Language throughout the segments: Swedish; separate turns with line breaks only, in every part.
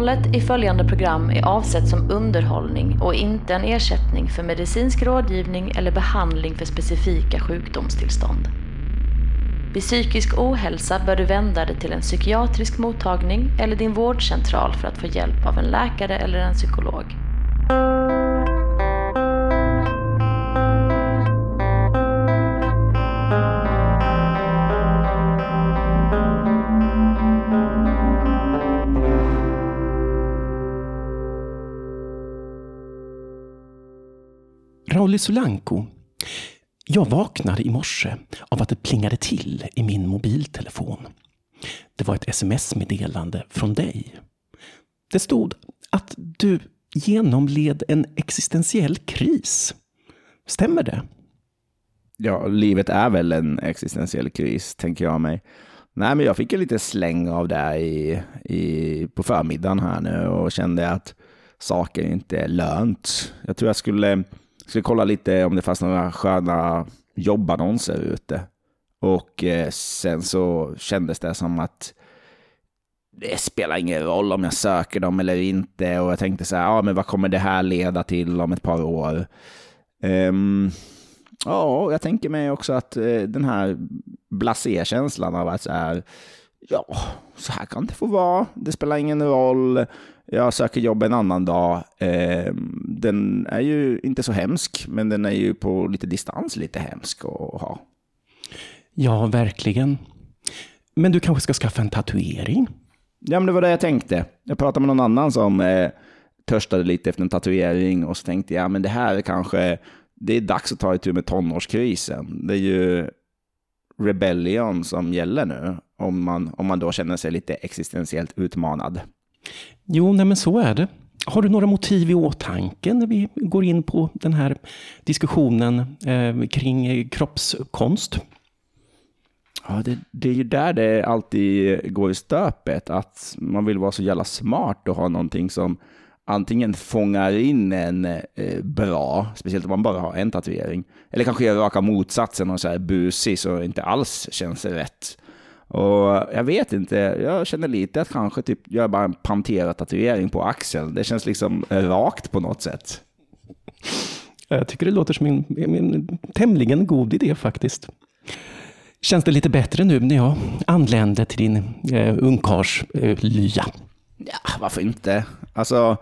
Innehållet i följande program är avsett som underhållning och inte en ersättning för medicinsk rådgivning eller behandling för specifika sjukdomstillstånd. Vid psykisk ohälsa bör du vända dig till en psykiatrisk mottagning eller din vårdcentral för att få hjälp av en läkare eller en psykolog.
Rauli Solanko. Jag vaknade i morse av att det plingade till i min mobiltelefon. Det var ett sms-meddelande från dig. Det stod att du genomled en existentiell kris. Stämmer det?
Ja, livet är väl en existentiell kris, tänker jag mig. Nej, men jag fick en lite släng av det i, i, på förmiddagen här nu och kände att saker inte är lönt. Jag tror jag skulle skulle kolla lite om det fanns några sköna jobbannonser ute. Och eh, sen så kändes det som att det spelar ingen roll om jag söker dem eller inte. Och jag tänkte så här, ja men vad kommer det här leda till om ett par år? Um, ja, jag tänker mig också att eh, den här blasé-känslan av att så här, ja, så här kan det få vara. Det spelar ingen roll jag söker jobb en annan dag. Eh, den är ju inte så hemsk, men den är ju på lite distans lite hemsk att ha.
Ja, verkligen. Men du kanske ska skaffa en tatuering?
Ja, men det var det jag tänkte. Jag pratade med någon annan som eh, törstade lite efter en tatuering och så tänkte jag, ja, men det här är kanske, det är dags att ta itu med tonårskrisen. Det är ju rebellion som gäller nu, om man, om man då känner sig lite existentiellt utmanad.
Jo, nej men så är det. Har du några motiv i åtanke när vi går in på den här diskussionen eh, kring eh, kroppskonst?
Ja, det, det, är ju där det alltid går i stöpet, att man vill vara så jävla smart och ha någonting som antingen fångar in en eh, bra, speciellt om man bara har en tatuering, eller kanske gör raka motsatsen och så här busig så inte alls känns rätt. Och jag vet inte, jag känner lite att kanske typ göra bara en Pantera-tatuering på axeln. Det känns liksom rakt på något sätt.
Jag tycker det låter som en, en tämligen god idé faktiskt. Känns det lite bättre nu när jag anlände till din eh, ungkarlslya? Eh,
ja, varför inte? Alltså,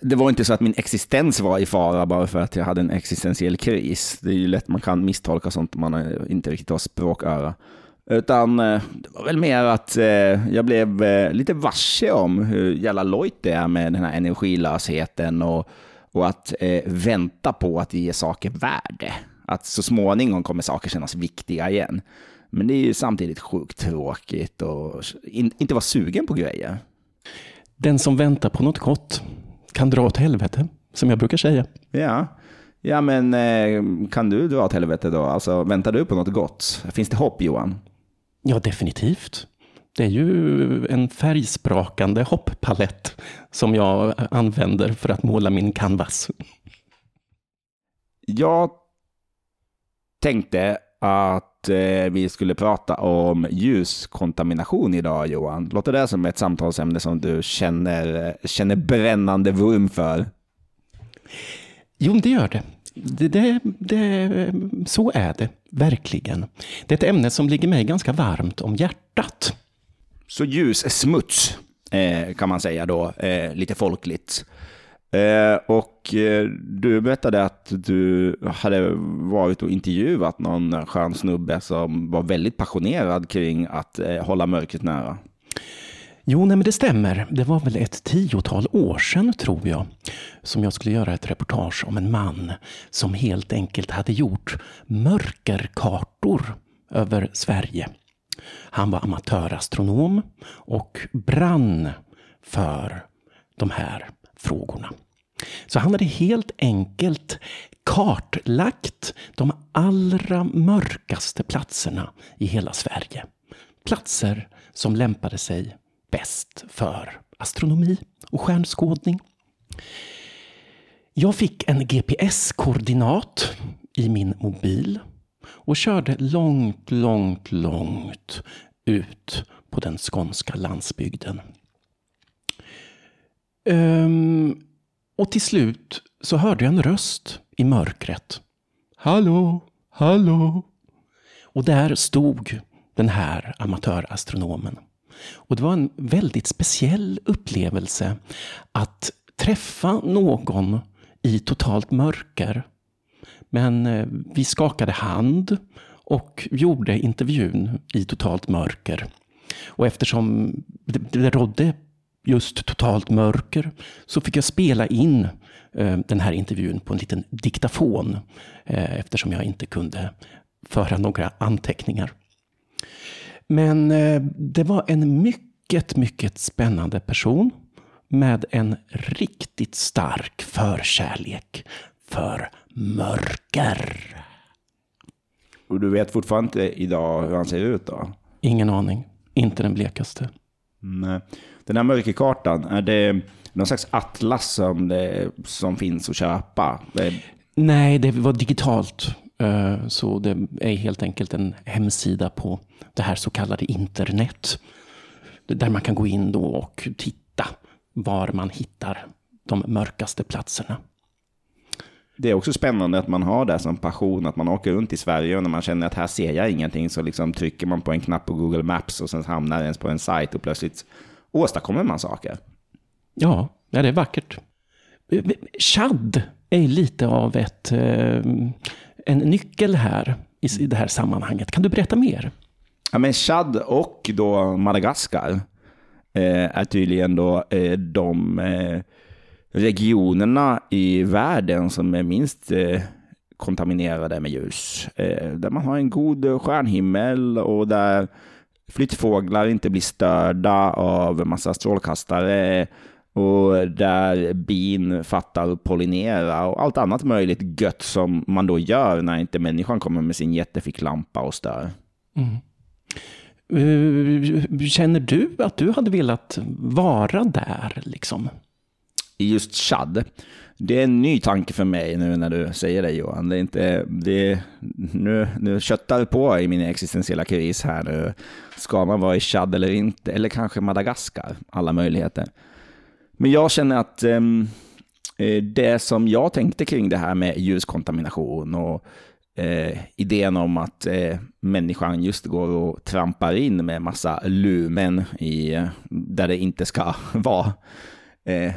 det var inte så att min existens var i fara bara för att jag hade en existentiell kris. Det är ju lätt man kan misstolka sånt om man inte riktigt har språköra. Utan eh, det var väl mer att eh, jag blev eh, lite varse om hur jävla lojt det är med den här energilösheten och, och att vänta på att ge saker värde. Att så småningom kommer saker kännas viktiga igen. Men det är ju samtidigt sjukt tråkigt och in, inte vara sugen på grejer.
Den som väntar på något gott kan dra åt helvete, som jag brukar säga.
Ja, ja men kan du dra åt helvete då? Alltså, väntar du på något gott? Finns det hopp, Johan?
Ja, definitivt. Det är ju en färgsprakande hopppalett som jag använder för att måla min canvas.
Jag tänkte att eh, vi skulle prata om ljuskontamination idag, Johan. Låter det som ett samtalsämne som du känner, känner brännande vurm för?
Jo, det gör det. Det, det, det, så är det verkligen. Det är ett ämne som ligger mig ganska varmt om hjärtat.
Så ljus är smuts, eh, kan man säga då, eh, lite folkligt. Eh, och du berättade att du hade varit och intervjuat någon skön snubbe som var väldigt passionerad kring att hålla mörkret nära.
Jo, nej, men det stämmer. Det var väl ett tiotal år sedan, tror jag, som jag skulle göra ett reportage om en man som helt enkelt hade gjort mörkerkartor över Sverige. Han var amatörastronom och brann för de här frågorna. Så han hade helt enkelt kartlagt de allra mörkaste platserna i hela Sverige. Platser som lämpade sig bäst för astronomi och stjärnskådning. Jag fick en GPS-koordinat i min mobil och körde långt, långt, långt ut på den skånska landsbygden. Um, och till slut så hörde jag en röst i mörkret. Hallå, hallå. Och där stod den här amatörastronomen. Och det var en väldigt speciell upplevelse att träffa någon i totalt mörker. Men eh, vi skakade hand och gjorde intervjun i totalt mörker. Och eftersom det, det rådde just totalt mörker så fick jag spela in eh, den här intervjun på en liten diktafon eh, eftersom jag inte kunde föra några anteckningar. Men eh, det var en mycket, mycket spännande person med en riktigt stark förkärlek för mörker.
Och du vet fortfarande inte idag hur han ser ut då?
Ingen aning. Inte den blekaste.
Nej. Den här mörkerkartan, är det någon slags atlas som, det, som finns att köpa?
Nej, det var digitalt. Eh, så det är helt enkelt en hemsida på det här så kallade internet. Där man kan gå in då och titta var man hittar de mörkaste platserna.
Det är också spännande att man har det som passion, att man åker runt i Sverige och när man känner att här ser jag ingenting så liksom trycker man på en knapp på Google Maps och sen hamnar ens på en sajt och plötsligt åstadkommer man saker.
Ja, det är vackert. Chad är lite av ett, eh, en nyckel här i det här sammanhanget. Kan du berätta mer?
Ja, men Chad och då Madagaskar eh, är tydligen då eh, de eh, regionerna i världen som är minst eh, kontaminerade med ljus. Eh, där man har en god stjärnhimmel och där flyttfåglar inte blir störda av massa strålkastare och där bin fattar och pollinera och allt annat möjligt gött som man då gör när inte människan kommer med sin jätteficklampa och stör. Mm.
Uh, känner du att du hade velat vara där liksom?
I just Chad? Det är en ny tanke för mig nu när du säger det Johan. Det är inte, det, nu, nu köttar det på i min existentiella kris här nu. Ska man vara i Chad eller inte? Eller kanske Madagaskar? Alla möjligheter. Men jag känner att ehm, eh, det som jag tänkte kring det här med ljuskontamination och eh, idén om att eh, människan just går och trampar in med massa lumen i, där det inte ska vara, eh,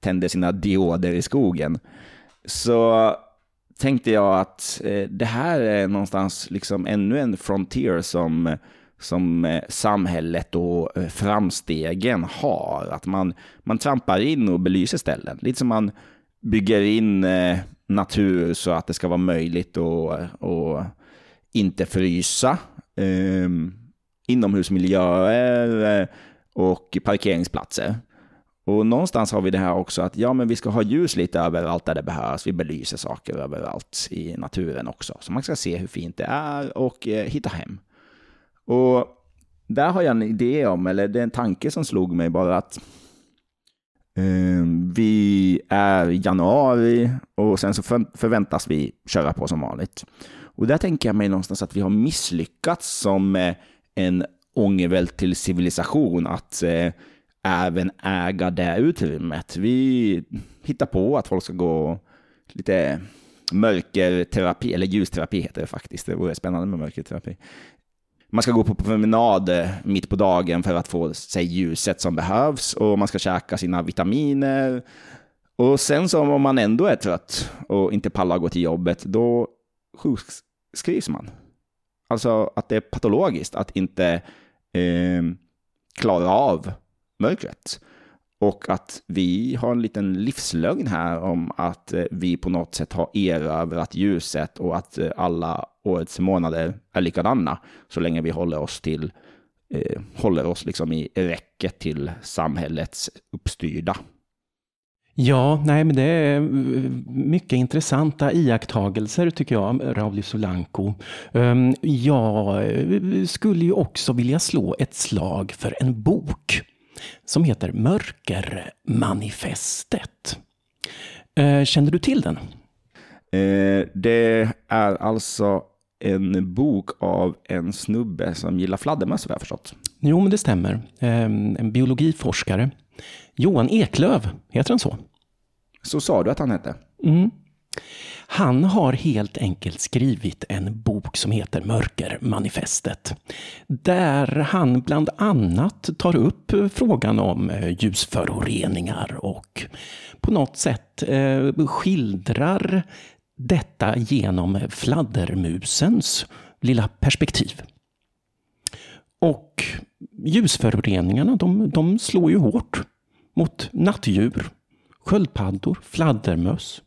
tänder sina dioder i skogen. Så tänkte jag att eh, det här är någonstans liksom ännu en frontier som som eh, samhället och eh, framstegen har. Att man, man trampar in och belyser ställen. Lite som man bygger in eh, natur så att det ska vara möjligt att, att inte frysa. Ehm, inomhusmiljöer och parkeringsplatser. Och någonstans har vi det här också att ja, men vi ska ha ljus lite överallt där det behövs. Vi belyser saker överallt i naturen också. Så man ska se hur fint det är och eh, hitta hem. Och där har jag en idé om, eller det är en tanke som slog mig bara att eh, vi är i januari och sen så förväntas vi köra på som vanligt. Och där tänker jag mig någonstans att vi har misslyckats som eh, en ångervält till civilisation att eh, även äga det utrymmet. Vi hittar på att folk ska gå lite mörkerterapi, eller ljusterapi heter det faktiskt. Det vore spännande med mörkerterapi man ska gå på promenad eh, mitt på dagen för att få sig ljuset som behövs och man ska käka sina vitaminer. Och sen så om man ändå är trött och inte pallar gå till jobbet, då sjukskrivs man. Alltså att det är patologiskt att inte eh, klara av mörkret. Och att vi har en liten livslögn här om att eh, vi på något sätt har erövrat ljuset och att eh, alla årets månader är likadana så länge vi håller oss till eh, håller oss liksom i räcket till samhällets uppstyrda.
Ja, nej, men det är mycket intressanta iakttagelser tycker jag, Rauli Solanko. Ehm, jag skulle ju också vilja slå ett slag för en bok som heter Mörkermanifestet. Eh, känner du till den?
Eh, det är alltså en bok av en snubbe som gillar fladdermöss, har jag förstått.
Jo, men det stämmer. Ehm, en biologiforskare Johan Eklöv, heter han så?
Så sa du att han hette?
Mm. Han har helt enkelt skrivit en bok som heter Mörkermanifestet. Där han bland annat tar upp frågan om eh, ljusföroreningar och på något sätt eh, skildrar detta genom fladdermusens lilla perspektiv. Och ljusföroreningarna, de, de slår ju hårt mot nattdjur, sköldpaddor, fladdermöss.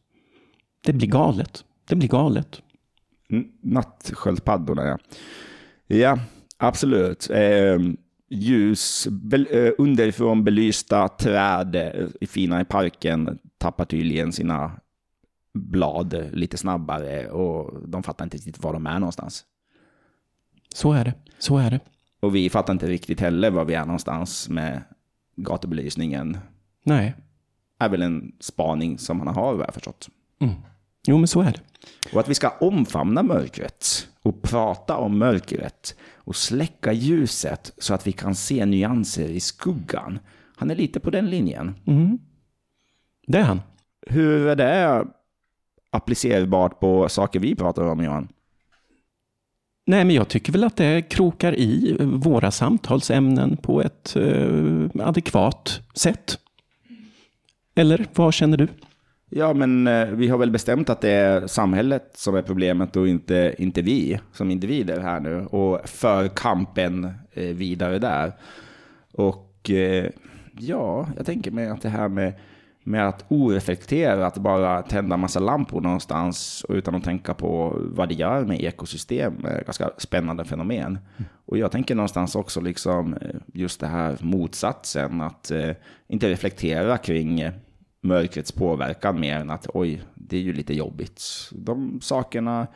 Det blir galet. Det blir galet.
Nattsköldpaddorna, ja. Ja, absolut. Ehm, eh, ljus, be, underifrån belysta träd eh, fina i parken tappar tydligen sina blad lite snabbare och de fattar inte riktigt var de är någonstans.
Så är det. Så är det.
Och vi fattar inte riktigt heller var vi är någonstans med gatubelysningen.
Nej.
är väl en spaning som man har, vad jag förstått.
Mm. Jo, men så är det.
Och att vi ska omfamna mörkret och prata om mörkret och släcka ljuset så att vi kan se nyanser i skuggan. Han är lite på den linjen.
Mm. Det är han.
Hur är det applicerbart på saker vi pratar om, Johan?
Nej, men jag tycker väl att det krokar i våra samtalsämnen på ett eh, adekvat sätt. Eller vad känner du?
Ja, men eh, vi har väl bestämt att det är samhället som är problemet och inte, inte vi som individer här nu. Och för kampen eh, vidare där. Och eh, ja, jag tänker mig att det här med, med att oreflekterat bara tända massa lampor någonstans och utan att tänka på vad det gör med ekosystem eh, ganska spännande fenomen. Och jag tänker någonstans också liksom eh, just det här motsatsen, att eh, inte reflektera kring eh, mörkrets påverkan mer än att oj, det är ju lite jobbigt. De sakerna,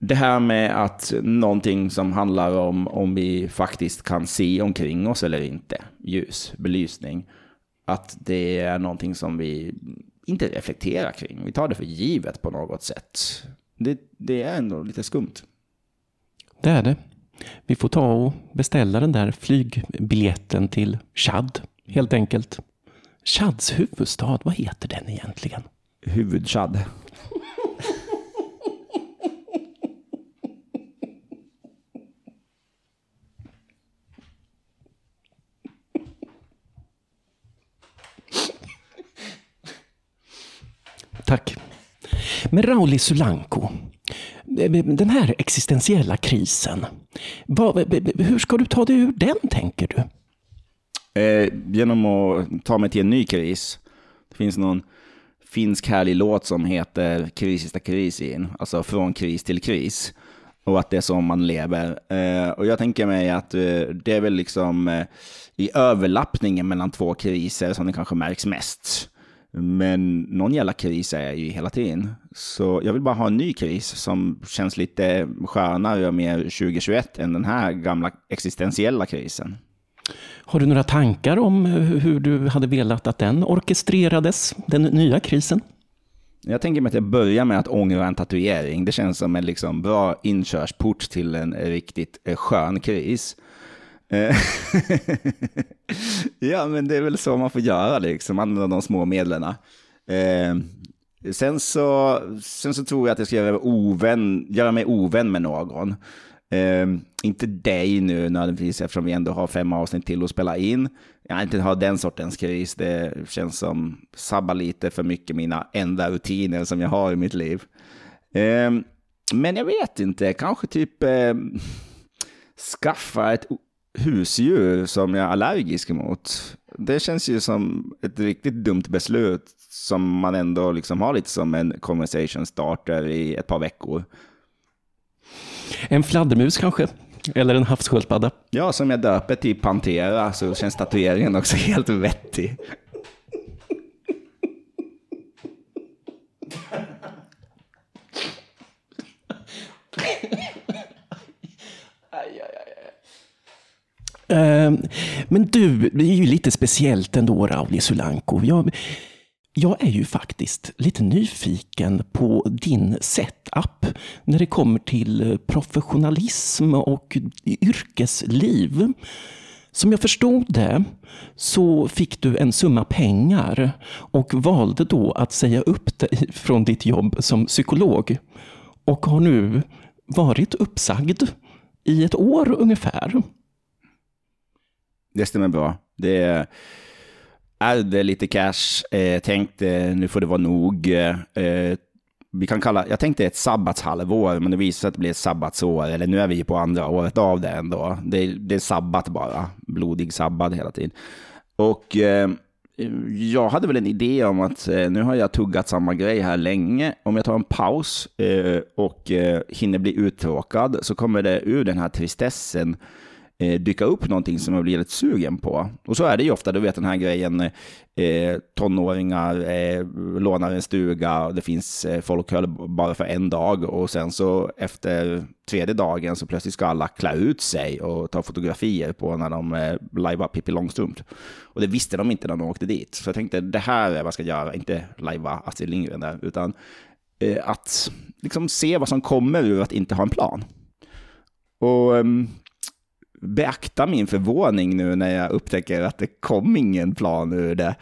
det här med att någonting som handlar om om vi faktiskt kan se omkring oss eller inte, ljus, belysning, att det är någonting som vi inte reflekterar kring. Vi tar det för givet på något sätt. Det, det är ändå lite skumt.
Det är det. Vi får ta och beställa den där flygbiljetten till Chad, helt enkelt. Chads huvudstad, vad heter den egentligen?
Huvudchad.
Tack. Men Rauli Sulanko, eh, eh, den här existentiella krisen, vad, eh, hur ska du ta dig ur den, tänker du?
Eh, genom att ta mig till en ny kris. Det finns någon finsk härlig låt som heter Krisista krisin, alltså från kris till kris. Och att det är så man lever. Eh, och jag tänker mig att eh, det är väl liksom eh, i överlappningen mellan två kriser som det kanske märks mest. Men någon jävla kris är jag ju hela tiden. Så jag vill bara ha en ny kris som känns lite skönare och mer 2021 än den här gamla existentiella krisen.
Har du några tankar om hur du hade velat att den orkestrerades, den nya krisen?
Jag tänker mig att jag börjar med att ångra en tatuering. Det känns som en liksom bra inkörsport till en riktigt skön kris. Eh, ja, men det är väl så man får göra, liksom, använda de små medlen. Eh, sen, så, sen så tror jag att jag ska göra, ovän, göra mig ovän med någon. Eh, inte dig nu nödvändigtvis eftersom vi ändå har fem avsnitt till att spela in. Jag inte ha den sortens kris. Det känns som sabbar lite för mycket mina enda rutiner som jag har i mitt liv. Eh, men jag vet inte, kanske typ eh, skaffa ett husdjur som jag är allergisk mot. Det känns ju som ett riktigt dumt beslut som man ändå liksom har lite som en conversation starter i ett par veckor.
En fladdermus kanske? Eller en havssköldpadda?
Ja, som jag döper till Pantera så känns tatueringen också helt vettig.
Ehm, men du, det är ju lite speciellt ändå, Rauli Sulanko. Jag, jag är ju faktiskt lite nyfiken på din setup när det kommer till professionalism och yrkesliv. Som jag förstod det så fick du en summa pengar och valde då att säga upp dig från ditt jobb som psykolog och har nu varit uppsagd i ett år ungefär.
Det stämmer bra. Det är ärvde lite cash, eh, tänkte nu får det vara nog. Eh, vi kan kalla, jag tänkte ett sabbatshalvår, men det visade sig att det blir ett sabbatsår. Eller nu är vi på andra året av det ändå. Det, det är sabbat bara, blodig sabbat hela tiden. Och eh, jag hade väl en idé om att eh, nu har jag tuggat samma grej här länge. Om jag tar en paus eh, och eh, hinner bli uttråkad så kommer det ur den här tristessen eh, dyka upp någonting som jag blir lite sugen på. Och så är det ju ofta, du vet den här grejen, eh, tonåringar eh, lånar en stuga, och det finns eh, folköl bara för en dag och sen så efter tredje dagen så plötsligt ska alla klä ut sig och ta fotografier på när de eh, lajvar Pippi Långstrump. Och det visste de inte när de åkte dit. Så jag tänkte, det här är vad jag ska göra, inte lajva Astrid Lindgren där, utan eh, att liksom se vad som kommer ur att inte ha en plan. Och ehm, beakta min förvåning nu när jag upptäcker att det kom ingen plan ur det.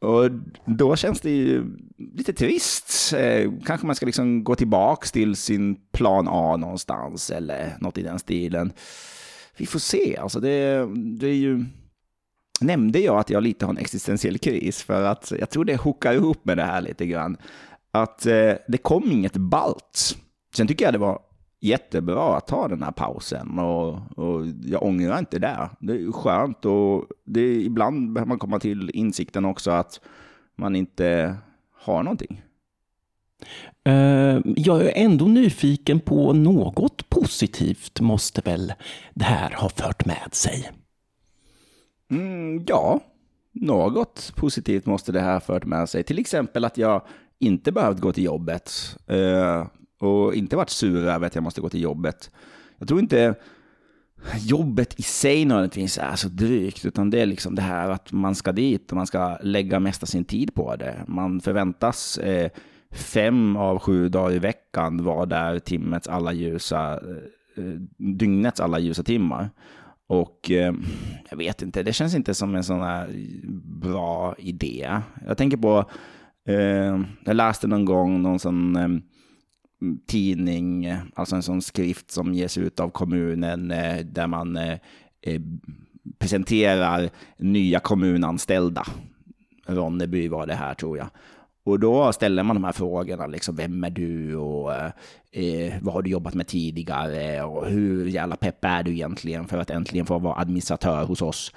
Och då känns det ju lite trist. Eh, kanske man ska liksom gå tillbaka till sin plan A någonstans eller något i den stilen. Vi får se. Alltså det, det är ju... Nämnde jag att jag lite har en existentiell kris? För att jag tror det hookar ihop med det här lite grann. Att eh, det kom inget balt. Sen tycker jag det var jättebra att ta den här pausen och, och jag ångrar inte det. Det är skönt och det är, ibland behöver man komma till insikten också att man inte har någonting.
Uh, jag är ändå nyfiken på något positivt måste väl det här ha fört med sig?
Mm, ja, något positivt måste det här ha fört med sig. Till exempel att jag inte behövt gå till jobbet. Och inte varit sur över att jag måste gå till jobbet. Jag tror inte jobbet i sig nödvändigtvis är så drygt, utan det är liksom det här att man ska dit och man ska lägga mesta sin tid på det. Man förväntas eh, fem av sju dagar i veckan vara där timmets alla ljusa, eh, dygnets alla ljusa timmar. Och eh, jag vet inte, det känns inte som en sån här bra idé. Jag tänker på, eh, jag läste någon gång någon sån eh, tidning, alltså en sån skrift som ges ut av kommunen eh, där man eh, eh, presenterar nya kommunanställda. Ronneby var det här tror jag. Och då ställer man de här frågorna, liksom, vem är du och eh, vad har du jobbat med tidigare och hur jävla pepp är du egentligen för att äntligen få vara administratör hos oss?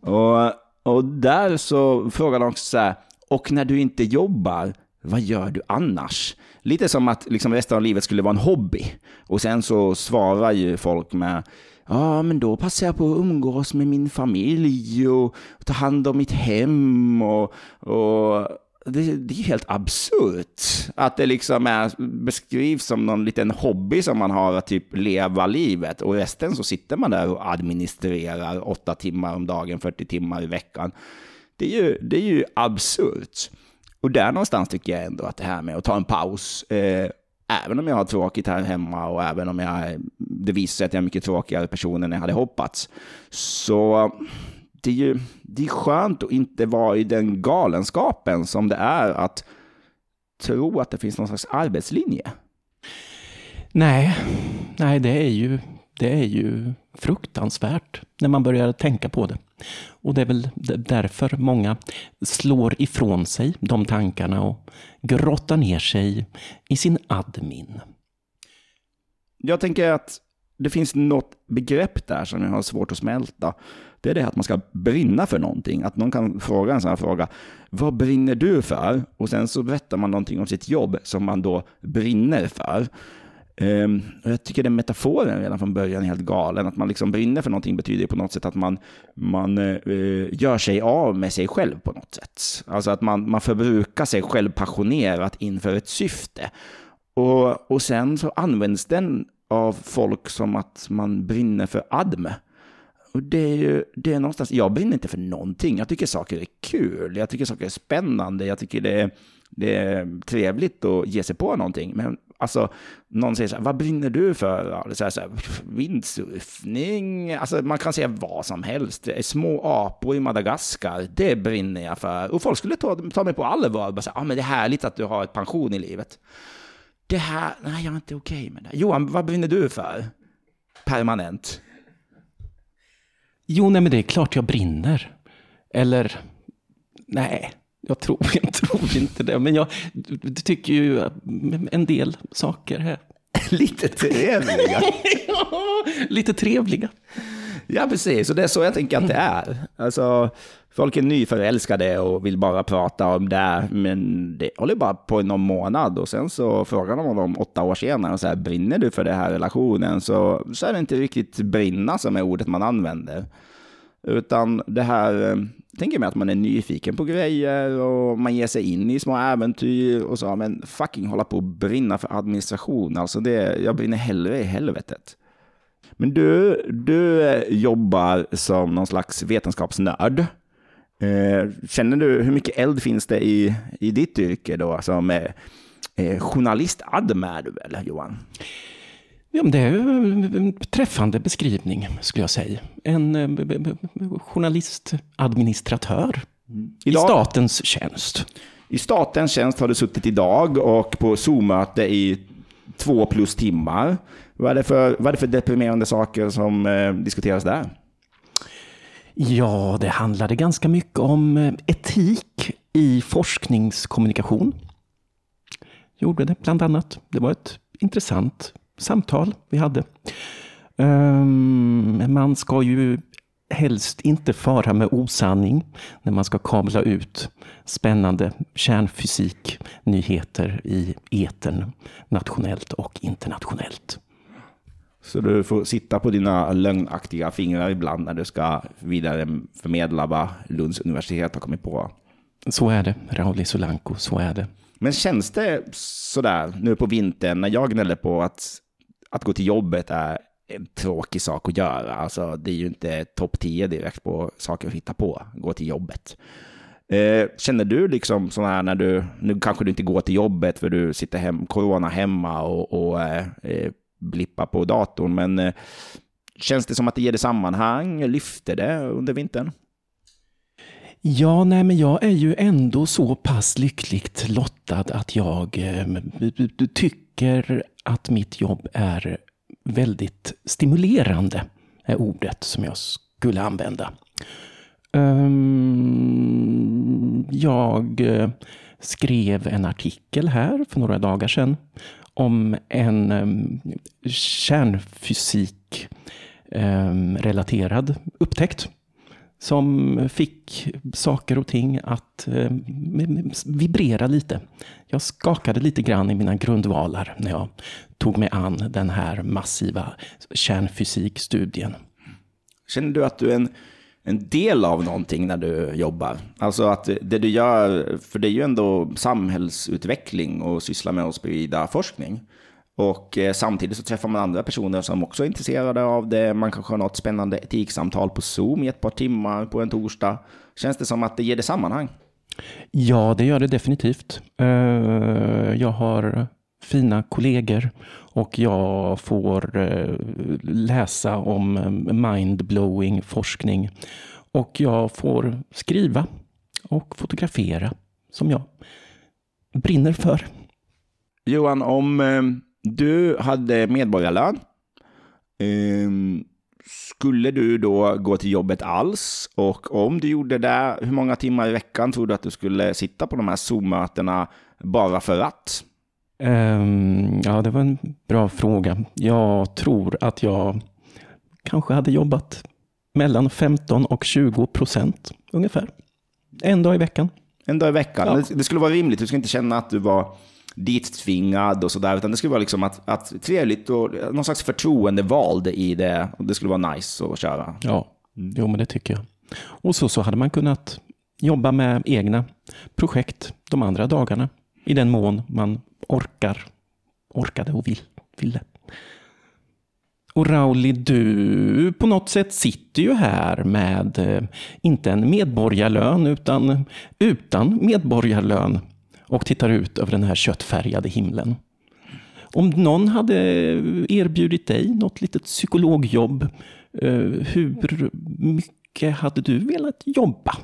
Och, och där så frågar de också så här, och när du inte jobbar, vad gör du annars? Lite som att liksom resten av livet skulle vara en hobby. Och sen så svarar ju folk med Ja, men då passar jag på att umgås med min familj och ta hand om mitt hem och, och det, det, är helt absurt att det liksom är, beskrivs som någon liten hobby som man har att typ leva livet och resten så sitter man där och administrerar åtta timmar om dagen, 40 timmar i veckan. Det är ju, det är ju absurt. Och där någonstans tycker jag ändå att det här med att ta en paus, eh, även om jag har tråkigt här hemma och även om jag, det visar sig att jag är mycket tråkigare person än jag hade hoppats, så det är ju det är skönt att inte vara i den galenskapen som det är att tro att det finns någon slags arbetslinje.
Nej, nej det är ju, det är ju fruktansvärt när man börjar tänka på det. Och det är väl därför många slår ifrån sig de tankarna och grottar ner sig i sin admin.
Jag tänker att det finns något begrepp där som jag har svårt att smälta. Det är det att man ska brinna för någonting. Att någon kan fråga en sån här fråga. Vad brinner du för? Och sen så berättar man någonting om sitt jobb som man då brinner för. Um, och jag tycker den metaforen redan från början är helt galen. Att man liksom brinner för någonting betyder på något sätt att man, man uh, gör sig av med sig själv på något sätt. Alltså att man, man förbrukar sig själv passionerat inför ett syfte. Och, och sen så används den av folk som att man brinner för adme. Och det är ju, det är någonstans, jag brinner inte för någonting. Jag tycker saker är kul, jag tycker saker är spännande, jag tycker det är, det är trevligt att ge sig på någonting. Men Alltså, någon säger så här, vad brinner du för? Ja, det så här, vindsurfning, alltså man kan säga vad som helst. Små apor i Madagaskar, det brinner jag för. Och folk skulle ta, ta mig på allvar och bara säga, ah, men det är härligt att du har ett pension i livet. Det här, nej jag är inte okej okay med det. Johan, vad brinner du för? Permanent.
Jo, nej men det är klart jag brinner. Eller, nej, jag tror, jag tror inte det. Men jag tycker ju en del saker här.
Lite trevliga.
lite trevliga.
Ja, precis. Och det är så jag tänker att det är. Alltså, folk är nyförälskade och vill bara prata om det, men det håller bara på i någon månad och sen så frågar de honom åtta år senare och så här, brinner du för den här relationen? Så, så är det inte riktigt brinna som är ordet man använder. Utan det här, tänker mig att man är nyfiken på grejer och man ger sig in i små äventyr och så, men fucking hålla på och brinna för administration, alltså det, jag brinner hellre i helvetet. Men du, du jobbar som någon slags vetenskapsnörd. Eh, känner du, hur mycket eld finns det i, i ditt yrke då, som eh, eh journalist-adm är du väl, Johan?
Ja, det är en träffande beskrivning, skulle jag säga. En eh, journalist-administratör i statens tjänst.
I statens tjänst har du suttit idag och på Zoom-möte i två plus timmar. Vad är det för, vad är det för deprimerande saker som eh, diskuteras där?
Ja, det handlade ganska mycket om eh, etik i forskningskommunikation. Gjorde det bland annat. Det var ett intressant samtal vi hade. Um, man ska ju helst inte fara med osanning när man ska kabla ut spännande kärnfysiknyheter i etern nationellt och internationellt.
Så du får sitta på dina lögnaktiga fingrar ibland när du ska vidare förmedla vad Lunds universitet har kommit på?
Så är det, Rauli Solanko, så är det.
Men känns det sådär nu på vintern när jag gnäller på att att gå till jobbet är en tråkig sak att göra. Alltså, det är ju inte topp 10 direkt på saker att hitta på, gå till jobbet. Eh, känner du liksom sådana här när du, nu kanske du inte går till jobbet för du sitter hem, corona hemma och, och eh, eh, blippar på datorn, men eh, känns det som att det ger dig sammanhang? Lyfter det under vintern?
Ja, nej, men jag är ju ändå så pass lyckligt lottad att jag eh, tycker att mitt jobb är väldigt stimulerande, är ordet som jag skulle använda. Ehm, jag eh, skrev en artikel här för några dagar sedan om en ehm, kärnfysik ehm, relaterad upptäckt som fick saker och ting att eh, vibrera lite. Jag skakade lite grann i mina grundvalar när jag tog mig an den här massiva kärnfysikstudien.
Känner du att du är en, en del av någonting när du jobbar? Alltså att det du gör, för det är ju ändå samhällsutveckling och syssla med att sprida forskning. Och eh, samtidigt så träffar man andra personer som också är intresserade av det. Man kanske har något spännande etiksamtal på Zoom i ett par timmar på en torsdag. Känns det som att det ger det sammanhang?
Ja, det gör det definitivt. Eh, jag har fina kollegor och jag får eh, läsa om mindblowing forskning. Och jag får skriva och fotografera som jag brinner för.
Johan, om du hade medborgarlön. Um, skulle du då gå till jobbet alls? Och om du gjorde det, hur många timmar i veckan tror du att du skulle sitta på de här Zoom-mötena bara för att?
Um, ja, det var en bra fråga. Jag tror att jag kanske hade jobbat mellan 15 och 20 procent ungefär. En dag i veckan.
En dag i veckan. Ja. Det skulle vara rimligt. Du skulle inte känna att du var dittvingad och sådär, utan det skulle vara liksom att, att trevligt och någon slags förtroendevald i det. Och det skulle vara nice att köra.
Ja, mm. jo men det tycker jag. Och så, så hade man kunnat jobba med egna projekt de andra dagarna i den mån man orkar, orkade och vill, ville. Och Rauli, du på något sätt sitter ju här med, eh, inte en medborgarlön, utan utan medborgarlön och tittar ut över den här köttfärgade himlen. Om någon hade erbjudit dig något litet psykologjobb, eh, hur mycket hade du velat jobba?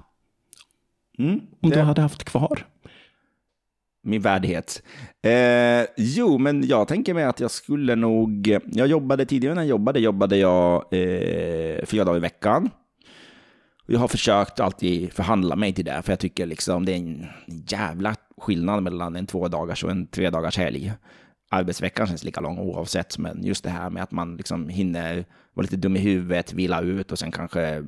Mm,
Om du hade haft kvar?
Min värdighet. Eh, jo, men jag tänker mig att jag skulle nog... Jag jobbade tidigare när jag jobbade, jobbade jag eh, fyra dagar i veckan. Jag har försökt alltid förhandla mig till det, för jag tycker liksom det är en jävla skillnad mellan en två dagars och en tre dagars helg. Arbetsveckan känns lika lång oavsett, men just det här med att man liksom hinner vara lite dum i huvudet, vila ut och sen kanske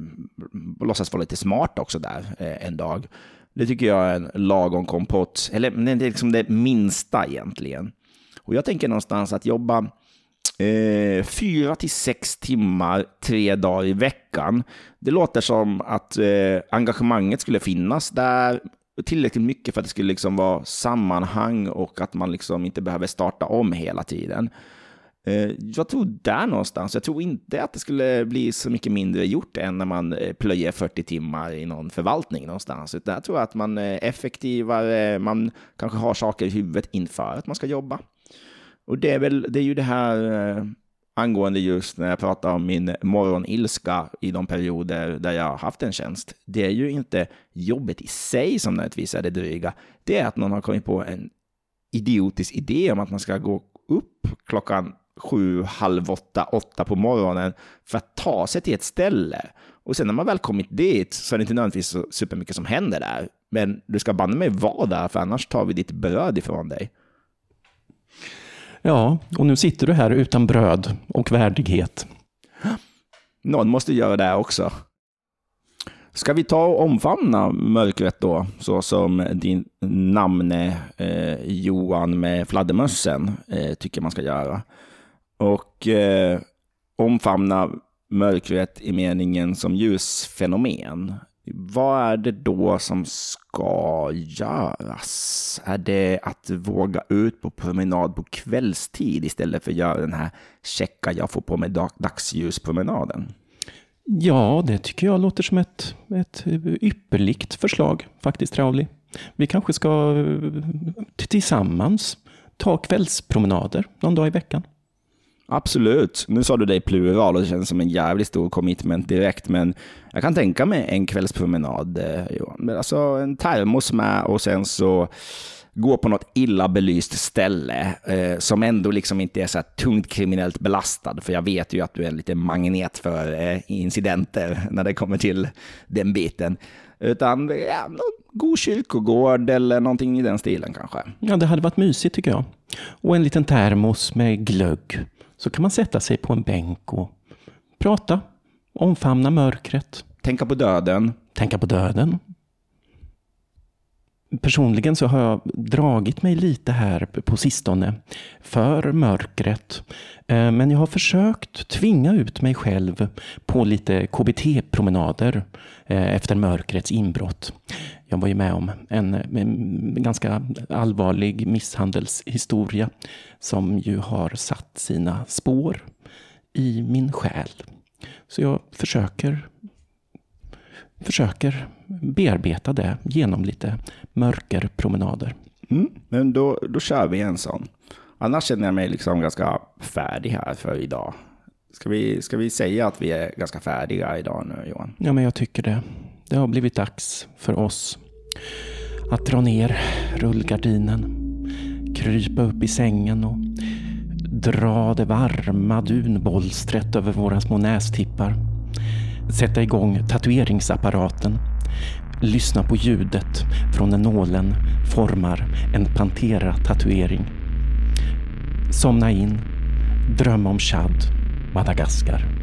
låtsas vara lite smart också där eh, en dag. Det tycker jag är en lagom kompott, eller det är liksom det minsta egentligen. Och jag tänker någonstans att jobba eh, fyra till sex timmar tre dagar i veckan. Det låter som att eh, engagemanget skulle finnas där tillräckligt mycket för att det skulle liksom vara sammanhang och att man liksom inte behöver starta om hela tiden. Eh, Jag tror där någonstans. Jag tror inte att det skulle bli så mycket mindre gjort än när man eh, plöjer 40 timmar i någon förvaltning någonstans. Utan jag tror att man är effektivare, man kanske har saker i huvudet inför att man ska jobba. Och det är väl, det är ju det här eh, angående just när jag pratar om min morgonilska i de perioder där jag har haft en tjänst. Det är ju inte jobbet i sig som nödvändigtvis är det dryga. Det är att någon har kommit på en idiotisk idé om att man ska gå upp klockan sju, halv åtta, åtta på morgonen för att ta sig till ett ställe. Och sen när man väl kommit dit så är det inte nödvändigtvis så supermycket som händer där. Men du ska banne mig vara där, för annars tar vi ditt bröd ifrån dig.
Ja, och nu sitter du här utan bröd och värdighet.
Någon måste göra det också. Ska vi ta och omfamna mörkret då, så som din namne eh, Johan med fladdermössen eh, tycker man ska göra? Och eh, omfamna mörkret i meningen som ljusfenomen. Vad är det då som ska göras? Är det att våga ut på promenad på kvällstid istället för att göra den här checka jag får på mig dagsljuspromenaden?
Ja, det tycker jag låter som ett, ett ypperligt förslag faktiskt, Rauli. Vi kanske ska eh, tillsammans ta kvällspromenader någon dag i veckan.
Absolut. Nu sa du det i plural och det känns som en jävligt stor commitment direkt, men jag kan tänka mig en kvällspromenad, eh, Johan. Men Alltså en termos med och sen så gå på något illa belyst ställe eh, som ändå liksom inte är så här tungt kriminellt belastad, för jag vet ju att du är en liten magnet för eh, incidenter när det kommer till den biten. Utan ja, någon god kyrkogård eller någonting i den stilen kanske.
Ja, det hade varit mysigt tycker jag. Och en liten termos med glögg. Så kan man sätta sig på en bänk och prata, omfamna mörkret,
Tänka på döden.
tänka på döden. Personligen så har jag dragit mig lite här på sistone för mörkret. Eh, Men jag har försökt tvinga ut mig själv på lite KBT-promenader eh, efter mörkrets inbrott. Jag var ju med om en, en ganska allvarlig misshandelshistoria som ju har satt sina spår i min själ. Så jag försöker försöker bearbeta det genom lite mörkerpromenader.
Mm, men då, då kör vi en sån. Annars känner jag mig liksom ganska färdig här för idag. Ska vi, ska vi säga att vi är ganska färdiga idag nu, Johan?
Ja, men jag tycker det. Det har blivit dags för oss att dra ner rullgardinen, krypa upp i sängen och dra det varma dunbolstret över våra små nästippar. Sätta igång tatueringsapparaten. Lyssna på ljudet från när nålen formar en Pantera-tatuering. Somna in. Drömma om Chad, Madagaskar